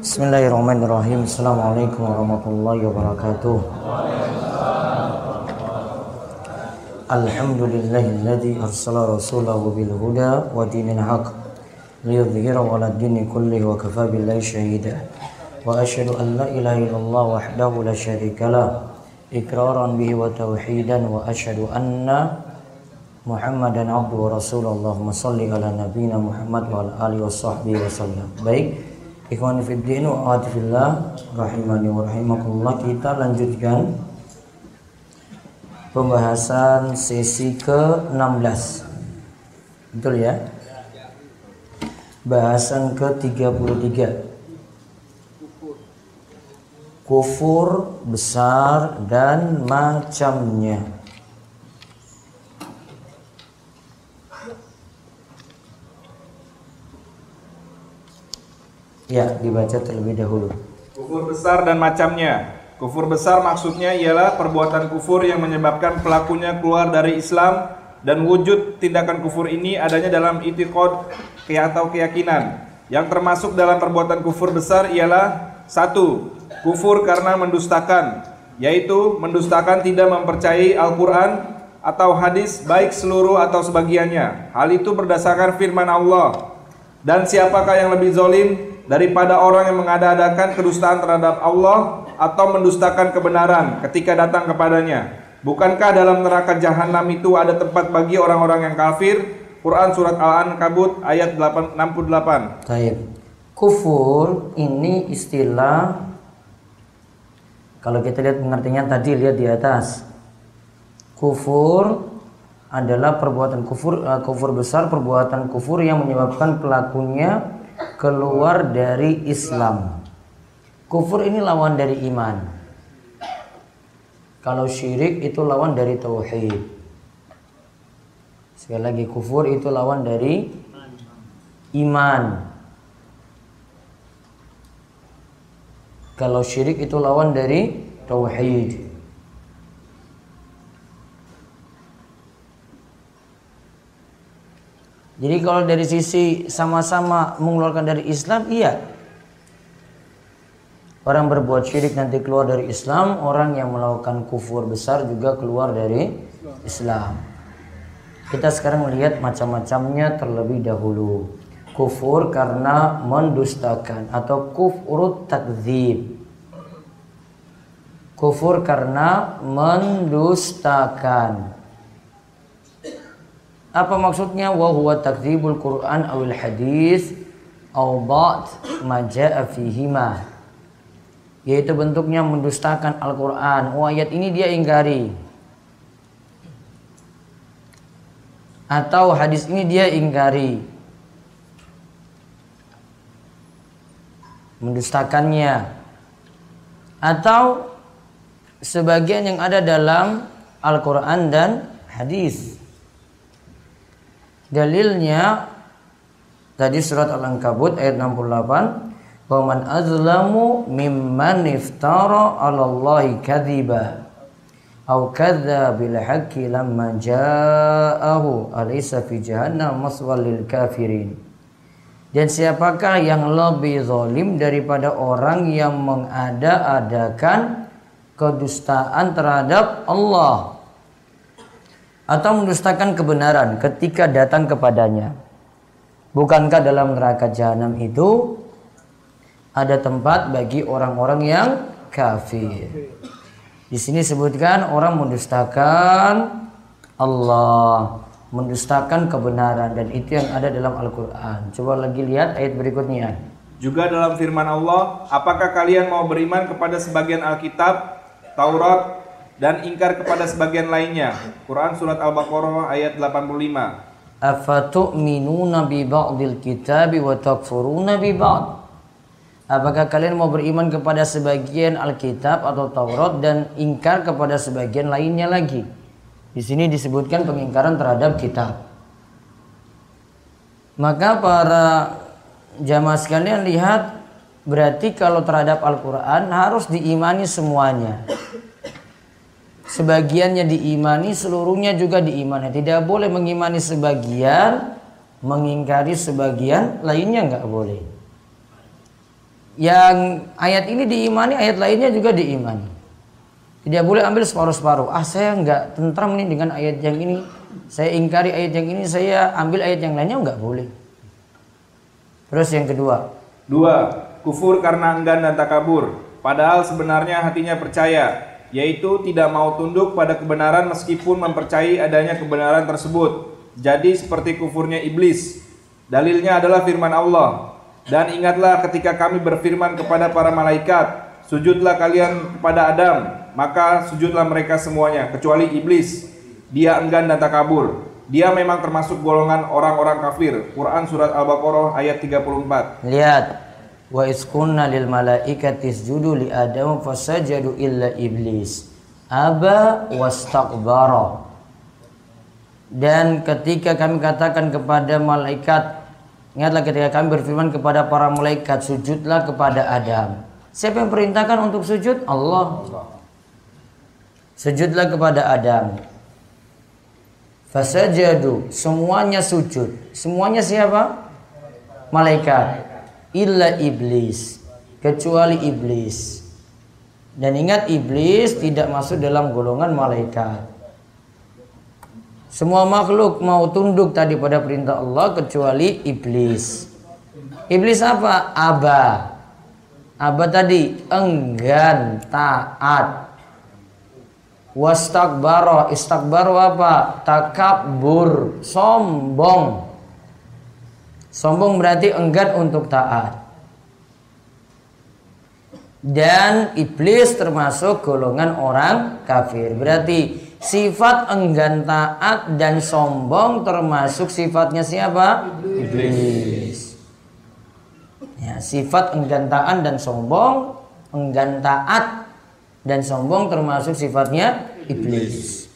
Bismillahirrahmanirrahim. Assalamualaikum warahmatullahi wabarakatuh. Alhamdulillahilladzi arsala rasulahu bil huda wa dinil haq liyudhhirahu 'ala ad-dini kullihi wa kafa billahi shahida. Wa asyhadu an la ilaha illallah wahdahu la syarika lah iqraran bihi wa tauhidan wa asyhadu anna Muhammadan abdu wa rasulullah Allahumma salli ala nabiyina Muhammad wa ala alihi wa sahbihi wa sallam Baik Ikhwan Fiddin wa atifillah Rahimani wa rahimakumullah. Kita lanjutkan Pembahasan sesi ke-16. Betul ya? Bahasan ke-33 Kufur besar dan macamnya Ya, dibaca terlebih dahulu. Kufur besar dan macamnya. Kufur besar maksudnya ialah perbuatan kufur yang menyebabkan pelakunya keluar dari Islam dan wujud tindakan kufur ini adanya dalam itikad atau keyakinan. Yang termasuk dalam perbuatan kufur besar ialah satu, kufur karena mendustakan, yaitu mendustakan tidak mempercayai Al-Quran atau hadis baik seluruh atau sebagiannya. Hal itu berdasarkan firman Allah. Dan siapakah yang lebih zolim daripada orang yang mengada-adakan kedustaan terhadap Allah atau mendustakan kebenaran ketika datang kepadanya. Bukankah dalam neraka jahanam itu ada tempat bagi orang-orang yang kafir? Quran surat Al-Ankabut ayat 68. Taib. Kufur ini istilah kalau kita lihat pengertiannya tadi lihat di atas. Kufur adalah perbuatan kufur uh, kufur besar, perbuatan kufur yang menyebabkan pelakunya keluar dari Islam. Kufur ini lawan dari iman. Kalau syirik itu lawan dari tauhid. Sekali lagi kufur itu lawan dari iman. Kalau syirik itu lawan dari tauhid. Jadi kalau dari sisi sama-sama mengeluarkan dari Islam, iya. Orang berbuat syirik nanti keluar dari Islam, orang yang melakukan kufur besar juga keluar dari Islam. Kita sekarang melihat macam-macamnya terlebih dahulu. Kufur karena mendustakan atau kufur takzib. Kufur karena mendustakan. Apa maksudnya? Wa huwa takdzibul Quran awil hadis aw ba'd ma jaa fihima. Yaitu bentuknya mendustakan Al-Qur'an. Oh ayat ini dia ingkari. Atau hadis ini dia ingkari. Mendustakannya. Atau sebagian yang ada dalam Al-Quran dan hadis. Dalilnya tadi surat Al-Ankabut ayat 68 wa man azlamu mimman iftara 'ala Allahi kadhiba aw kadza bil haqqi lamma ja'ahu alaysa fi jahannam maswal lil kafirin. Dan siapakah yang lebih zalim daripada orang yang mengada-adakan kedustaan terhadap Allah atau mendustakan kebenaran ketika datang kepadanya. Bukankah dalam neraka jahanam itu ada tempat bagi orang-orang yang kafir? Di sini sebutkan orang mendustakan Allah, mendustakan kebenaran dan itu yang ada dalam Al-Qur'an. Coba lagi lihat ayat berikutnya. Juga dalam firman Allah, apakah kalian mau beriman kepada sebagian Alkitab, Taurat, dan ingkar kepada sebagian lainnya. Quran surat Al-Baqarah ayat 85. Afatu'minuna bi ba'dil kitabi wa takfuruna bi ba'd? Apakah kalian mau beriman kepada sebagian Alkitab atau Taurat dan ingkar kepada sebagian lainnya lagi? Di sini disebutkan pengingkaran terhadap kitab. Maka para jamaah sekalian lihat berarti kalau terhadap Al-Qur'an harus diimani semuanya. Sebagiannya diimani, seluruhnya juga diimani. Tidak boleh mengimani sebagian, mengingkari sebagian, lainnya nggak boleh. yang ayat ini diimani, ayat lainnya juga diimani. Tidak boleh ambil separuh-separuh. Ah saya nggak tentram nih dengan ayat yang ini. Saya ingkari ayat yang ini, saya ambil ayat yang lainnya nggak boleh. Terus yang kedua. Dua, kufur karena enggan dan takabur. Padahal sebenarnya hatinya percaya, yaitu tidak mau tunduk pada kebenaran meskipun mempercayai adanya kebenaran tersebut. Jadi seperti kufurnya iblis. Dalilnya adalah firman Allah. Dan ingatlah ketika kami berfirman kepada para malaikat, sujudlah kalian kepada Adam, maka sujudlah mereka semuanya kecuali iblis. Dia enggan dan takabur. Dia memang termasuk golongan orang-orang kafir. Quran surat Al-Baqarah ayat 34. Lihat. Wa iskunna lil malaikati isjudu li Adam fasajadu illa iblis. Aba wastakbara. Dan ketika kami katakan kepada malaikat Ingatlah ketika kami berfirman kepada para malaikat Sujudlah kepada Adam Siapa yang perintahkan untuk sujud? Allah Sujudlah kepada Adam Fasajadu, semuanya sujud. Semuanya siapa? Malaikat. Illa iblis, kecuali iblis. Dan ingat iblis tidak masuk dalam golongan malaikat. Semua makhluk mau tunduk tadi pada perintah Allah kecuali iblis. Iblis apa? Aba. Aba tadi enggan, taat. Wastakbaro, istakbaro apa? Takabur, sombong. Sombong berarti enggan untuk taat. Dan iblis termasuk golongan orang kafir. Berarti sifat enggan taat dan sombong termasuk sifatnya siapa? Iblis. Ya, sifat enggan taat dan sombong, enggan taat dan sombong termasuk sifatnya iblis.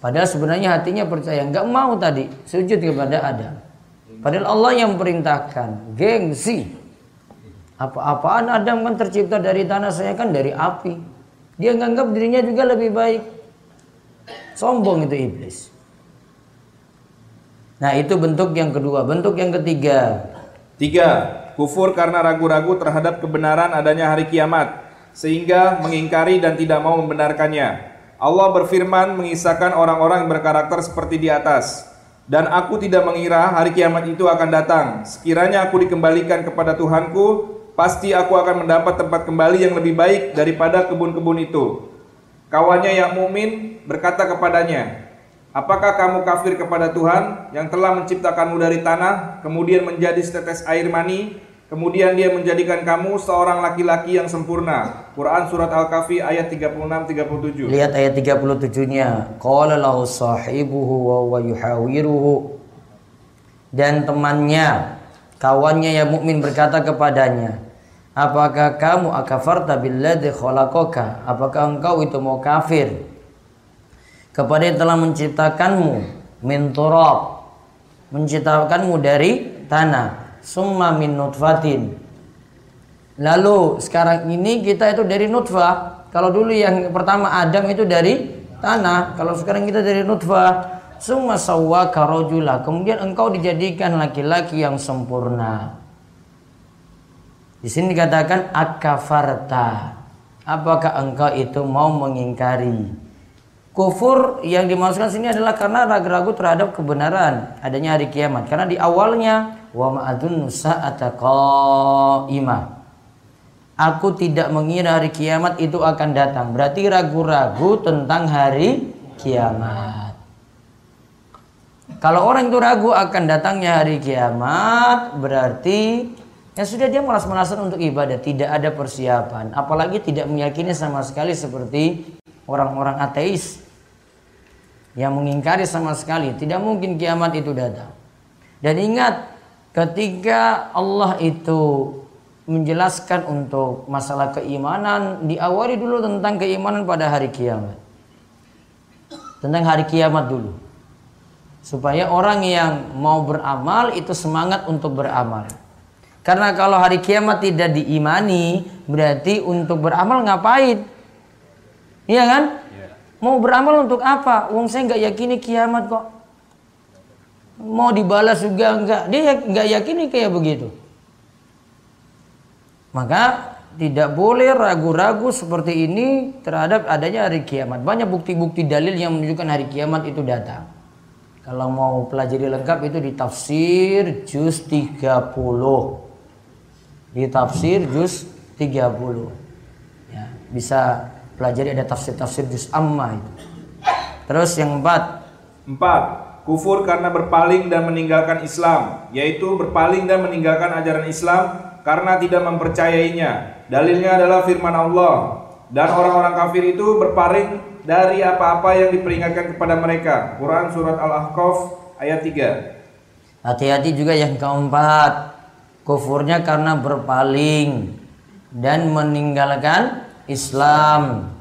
Padahal sebenarnya hatinya percaya, nggak mau tadi sujud kepada Adam. Padahal Allah yang perintahkan, gengsi. Apa-apaan Adam kan tercipta dari tanah, saya kan dari api. Dia nganggap dirinya juga lebih baik. Sombong itu iblis. Nah itu bentuk yang kedua. Bentuk yang ketiga. Tiga, kufur karena ragu-ragu terhadap kebenaran adanya hari kiamat sehingga mengingkari dan tidak mau membenarkannya. Allah berfirman mengisahkan orang-orang berkarakter seperti di atas. Dan aku tidak mengira hari kiamat itu akan datang. Sekiranya aku dikembalikan kepada Tuhanku, pasti aku akan mendapat tempat kembali yang lebih baik daripada kebun-kebun itu. Kawannya yang mukmin berkata kepadanya, Apakah kamu kafir kepada Tuhan yang telah menciptakanmu dari tanah, kemudian menjadi setetes air mani, Kemudian dia menjadikan kamu seorang laki-laki yang sempurna. Quran surat Al-Kahfi ayat 36 37. Lihat ayat 37-nya. Qala lahu sahibuhu wa wa yuhawiruhu. Dan temannya, kawannya yang mukmin berkata kepadanya, Apakah kamu akafarta billadzi khalaqaka? Apakah engkau itu mau kafir kepada yang telah menciptakanmu min turab, menciptakanmu dari tanah summa min nutfatin. Lalu sekarang ini kita itu dari nutfah. Kalau dulu yang pertama Adam itu dari tanah, kalau sekarang kita dari nutfah. Summa sawwa karojula. Kemudian engkau dijadikan laki-laki yang sempurna. Di sini dikatakan akafarta. Apakah engkau itu mau mengingkari? Kufur yang dimaksudkan sini adalah karena ragu-ragu terhadap kebenaran adanya hari kiamat. Karena di awalnya wa ma'adun sa'ata. Aku tidak mengira hari kiamat itu akan datang. Berarti ragu-ragu tentang hari kiamat. Kalau orang itu ragu akan datangnya hari kiamat, berarti ya sudah dia malas-malasan untuk ibadah, tidak ada persiapan, apalagi tidak meyakini sama sekali seperti orang-orang ateis yang mengingkari sama sekali, tidak mungkin kiamat itu datang. Dan ingat, Ketika Allah itu menjelaskan untuk masalah keimanan, diawali dulu tentang keimanan pada hari kiamat. Tentang hari kiamat dulu. Supaya orang yang mau beramal itu semangat untuk beramal. Karena kalau hari kiamat tidak diimani, berarti untuk beramal ngapain? Iya kan? Mau beramal untuk apa? Wong saya nggak yakini kiamat kok mau dibalas juga enggak dia nggak yakini kayak begitu Maka tidak boleh ragu-ragu seperti ini terhadap adanya hari kiamat. Banyak bukti-bukti dalil yang menunjukkan hari kiamat itu datang. Kalau mau pelajari lengkap itu di tafsir juz 30. Di tafsir juz 30. Ya, bisa pelajari ada tafsir-tafsir juz amma itu. Terus yang empat. Empat. Kufur karena berpaling dan meninggalkan Islam, yaitu berpaling dan meninggalkan ajaran Islam karena tidak mempercayainya Dalilnya adalah firman Allah dan orang-orang kafir itu berpaling dari apa-apa yang diperingatkan kepada mereka. Quran surat Al-Ahqaf ayat 3. Hati-hati juga yang keempat. Kufurnya karena berpaling dan meninggalkan Islam.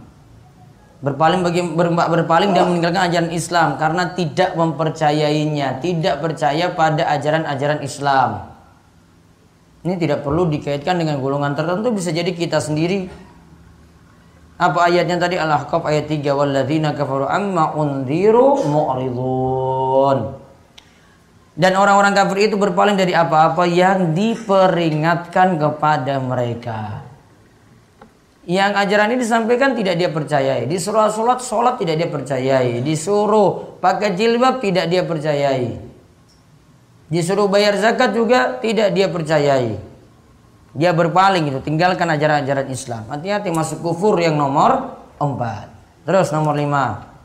Berpaling bagi ber, berpaling dan meninggalkan ajaran Islam karena tidak mempercayainya, tidak percaya pada ajaran-ajaran Islam. Ini tidak perlu dikaitkan dengan golongan tertentu bisa jadi kita sendiri. Apa ayatnya tadi Al-Ahqaf ayat 3 walladzina kafaru amma unziru mu'ridun. Dan orang-orang kafir itu berpaling dari apa-apa yang diperingatkan kepada mereka. Yang ajaran ini disampaikan tidak dia percayai. Disuruh sholat, sholat tidak dia percayai. Disuruh pakai jilbab tidak dia percayai. Disuruh bayar zakat juga tidak dia percayai. Dia berpaling itu, tinggalkan ajaran-ajaran Islam. Hati-hati masuk kufur yang nomor empat. Terus nomor lima.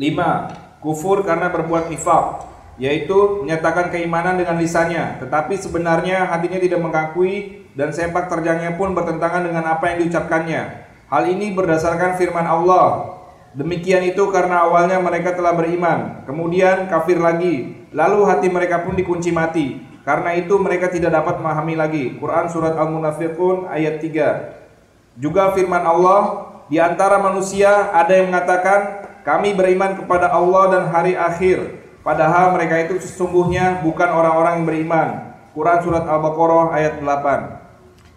Lima, kufur karena berbuat nifak, yaitu menyatakan keimanan dengan lisannya, tetapi sebenarnya hatinya tidak mengakui dan sepak terjangnya pun bertentangan dengan apa yang diucapkannya. Hal ini berdasarkan firman Allah, Demikian itu karena awalnya mereka telah beriman, kemudian kafir lagi, lalu hati mereka pun dikunci mati. Karena itu mereka tidak dapat memahami lagi. Quran surat Al-Munafiqun ayat 3. Juga firman Allah, di antara manusia ada yang mengatakan, kami beriman kepada Allah dan hari akhir. Padahal mereka itu sesungguhnya bukan orang-orang yang beriman. Quran surat Al-Baqarah ayat 8.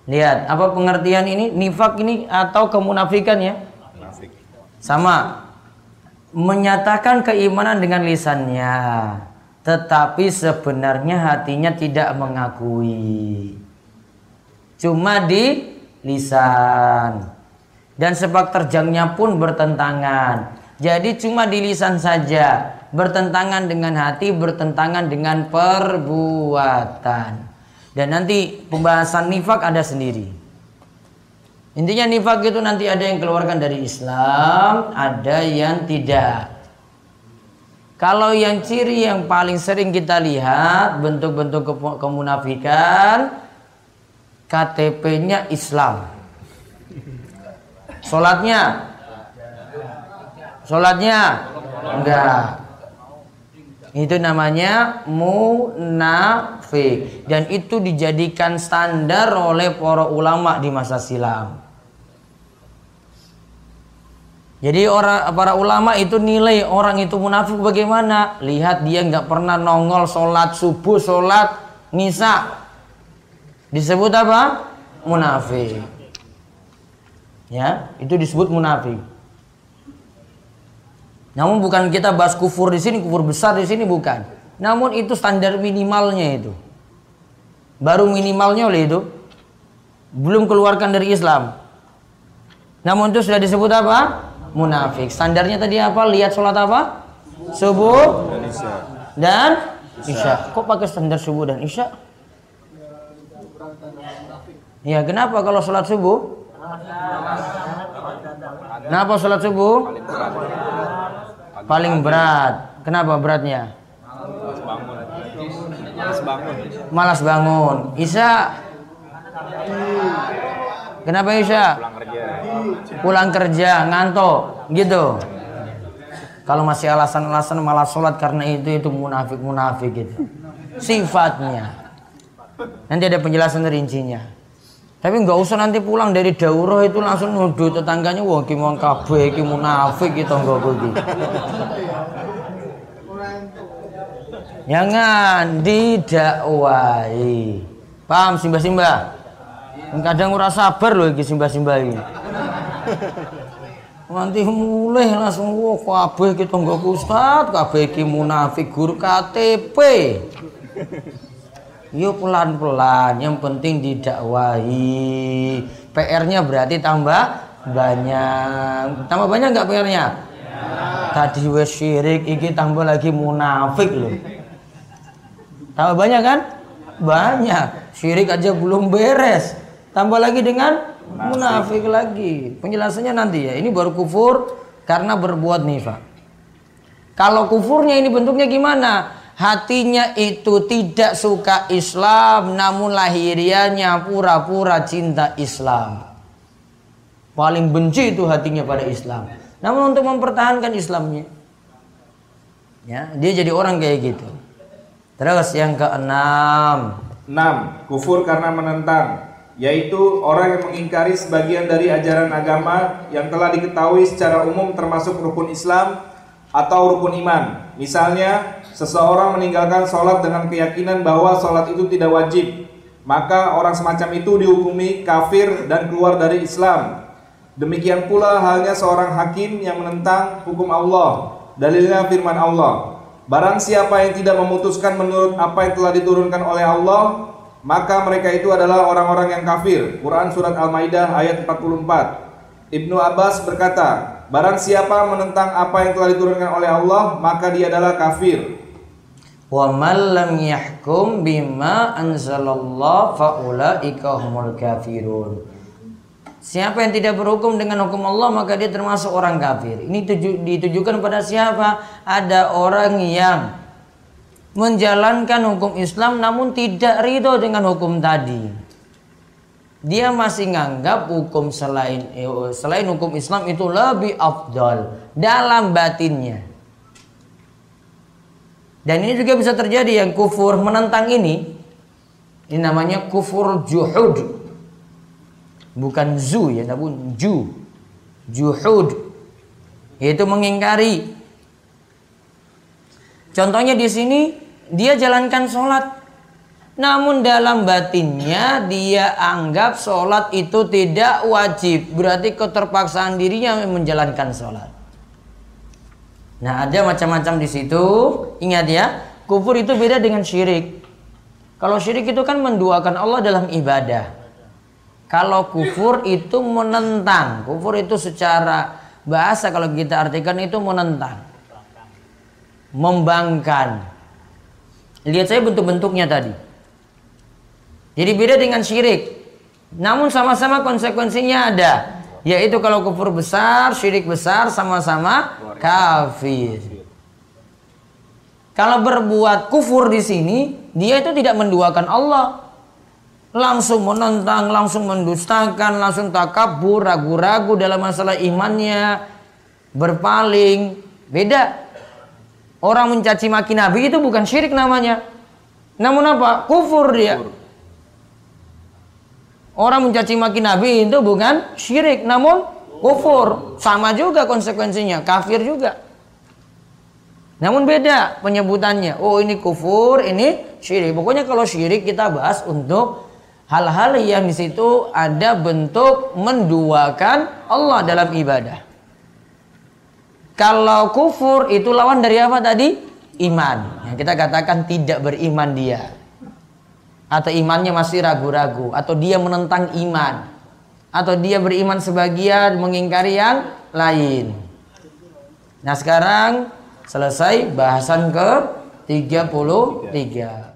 Lihat, apa pengertian ini? Nifak ini atau kemunafikan ya? Sama menyatakan keimanan dengan lisannya, tetapi sebenarnya hatinya tidak mengakui. Cuma di lisan. Dan sepak terjangnya pun bertentangan. Jadi cuma di lisan saja, bertentangan dengan hati, bertentangan dengan perbuatan. Dan nanti pembahasan nifak ada sendiri. Intinya nifak itu nanti ada yang keluarkan dari Islam, ada yang tidak. Kalau yang ciri yang paling sering kita lihat bentuk-bentuk kemunafikan KTP-nya Islam. Sholatnya Sholatnya Enggak Itu namanya munafik Dan itu dijadikan standar oleh para ulama di masa silam jadi orang para ulama itu nilai orang itu munafik bagaimana? Lihat dia nggak pernah nongol sholat subuh, sholat ngisa. Disebut apa? Munafik. Ya, itu disebut munafik. Namun bukan kita bahas kufur di sini, kufur besar di sini bukan. Namun itu standar minimalnya itu. Baru minimalnya oleh itu belum keluarkan dari Islam. Namun itu sudah disebut apa? munafik. Standarnya tadi apa? Lihat sholat apa? Subuh dan isya. Kok pakai standar subuh dan isya? Ya, kenapa kalau sholat subuh? Kenapa sholat subuh? Paling berat. Kenapa beratnya? Malas bangun. Malas bangun. Isya. Kenapa Isya? pulang kerja ngantuk gitu kalau masih alasan-alasan malah sholat karena itu itu munafik munafik gitu sifatnya nanti ada penjelasan rincinya tapi nggak usah nanti pulang dari daurah itu langsung nuduh tetangganya wah ki mau kabeh ki munafik gitu enggak begitu jangan didakwai paham simbah simbah kadang ora sabar loh iki simbah simbah ini Nanti mulai langsung wah kabeh kita nggak ustad, kabeh iki munafik guru KTP. Yuk pelan-pelan, yang penting didakwahi. PR-nya berarti tambah banyak. Tambah banyak nggak PR-nya? Ya. Tadi wes syirik, iki tambah lagi munafik loh. Tambah banyak kan? Banyak. Syirik aja belum beres. Tambah lagi dengan munafik lagi. Penjelasannya nanti ya. Ini baru kufur karena berbuat nifak. Kalau kufurnya ini bentuknya gimana? hatinya itu tidak suka Islam namun lahirianya pura-pura cinta Islam. Paling benci itu hatinya pada Islam. Namun untuk mempertahankan Islamnya. Ya, dia jadi orang kayak gitu. Terus yang keenam. Enam, kufur karena menentang, yaitu orang yang mengingkari sebagian dari ajaran agama yang telah diketahui secara umum termasuk rukun Islam atau rukun iman. Misalnya, seseorang meninggalkan sholat dengan keyakinan bahwa sholat itu tidak wajib, maka orang semacam itu dihukumi kafir dan keluar dari Islam. Demikian pula halnya seorang hakim yang menentang hukum Allah. Dalilnya firman Allah. Barang siapa yang tidak memutuskan menurut apa yang telah diturunkan oleh Allah, maka mereka itu adalah orang-orang yang kafir. Quran surat Al-Maidah ayat 44. Ibnu Abbas berkata, barang siapa menentang apa yang telah diturunkan oleh Allah, maka dia adalah kafir wa man lam yahkum bima anzalallah kafirun Siapa yang tidak berhukum dengan hukum Allah maka dia termasuk orang kafir. Ini tuju, ditujukan pada siapa? Ada orang yang menjalankan hukum Islam namun tidak ridho dengan hukum tadi. Dia masih nganggap hukum selain eh, selain hukum Islam itu lebih afdal dalam batinnya. Dan ini juga bisa terjadi yang kufur menentang ini. Ini namanya kufur juhud. Bukan zu ya, namun ju. Juhud. Yaitu mengingkari. Contohnya di sini dia jalankan sholat. Namun dalam batinnya dia anggap sholat itu tidak wajib. Berarti keterpaksaan dirinya menjalankan sholat. Nah, ada macam-macam di situ. Ingat ya, kufur itu beda dengan syirik. Kalau syirik itu kan menduakan Allah dalam ibadah. Kalau kufur itu menentang. Kufur itu secara bahasa kalau kita artikan itu menentang. Membangkan. Lihat saya bentuk-bentuknya tadi. Jadi beda dengan syirik. Namun sama-sama konsekuensinya ada. Yaitu kalau kufur besar, syirik besar sama-sama kafir. Kalau berbuat kufur di sini, dia itu tidak menduakan Allah. Langsung menentang, langsung mendustakan, langsung takabur, ragu-ragu dalam masalah imannya, berpaling. Beda. Orang mencaci maki Nabi itu bukan syirik namanya. Namun apa? Kufur dia. Kufur. Orang mencaci maki Nabi itu bukan syirik, namun kufur. Sama juga konsekuensinya, kafir juga. Namun beda penyebutannya. Oh ini kufur, ini syirik. Pokoknya kalau syirik kita bahas untuk hal-hal yang di situ ada bentuk menduakan Allah dalam ibadah. Kalau kufur itu lawan dari apa tadi? Iman. Yang kita katakan tidak beriman dia atau imannya masih ragu-ragu atau dia menentang iman atau dia beriman sebagian mengingkari yang lain. Nah, sekarang selesai bahasan ke 33.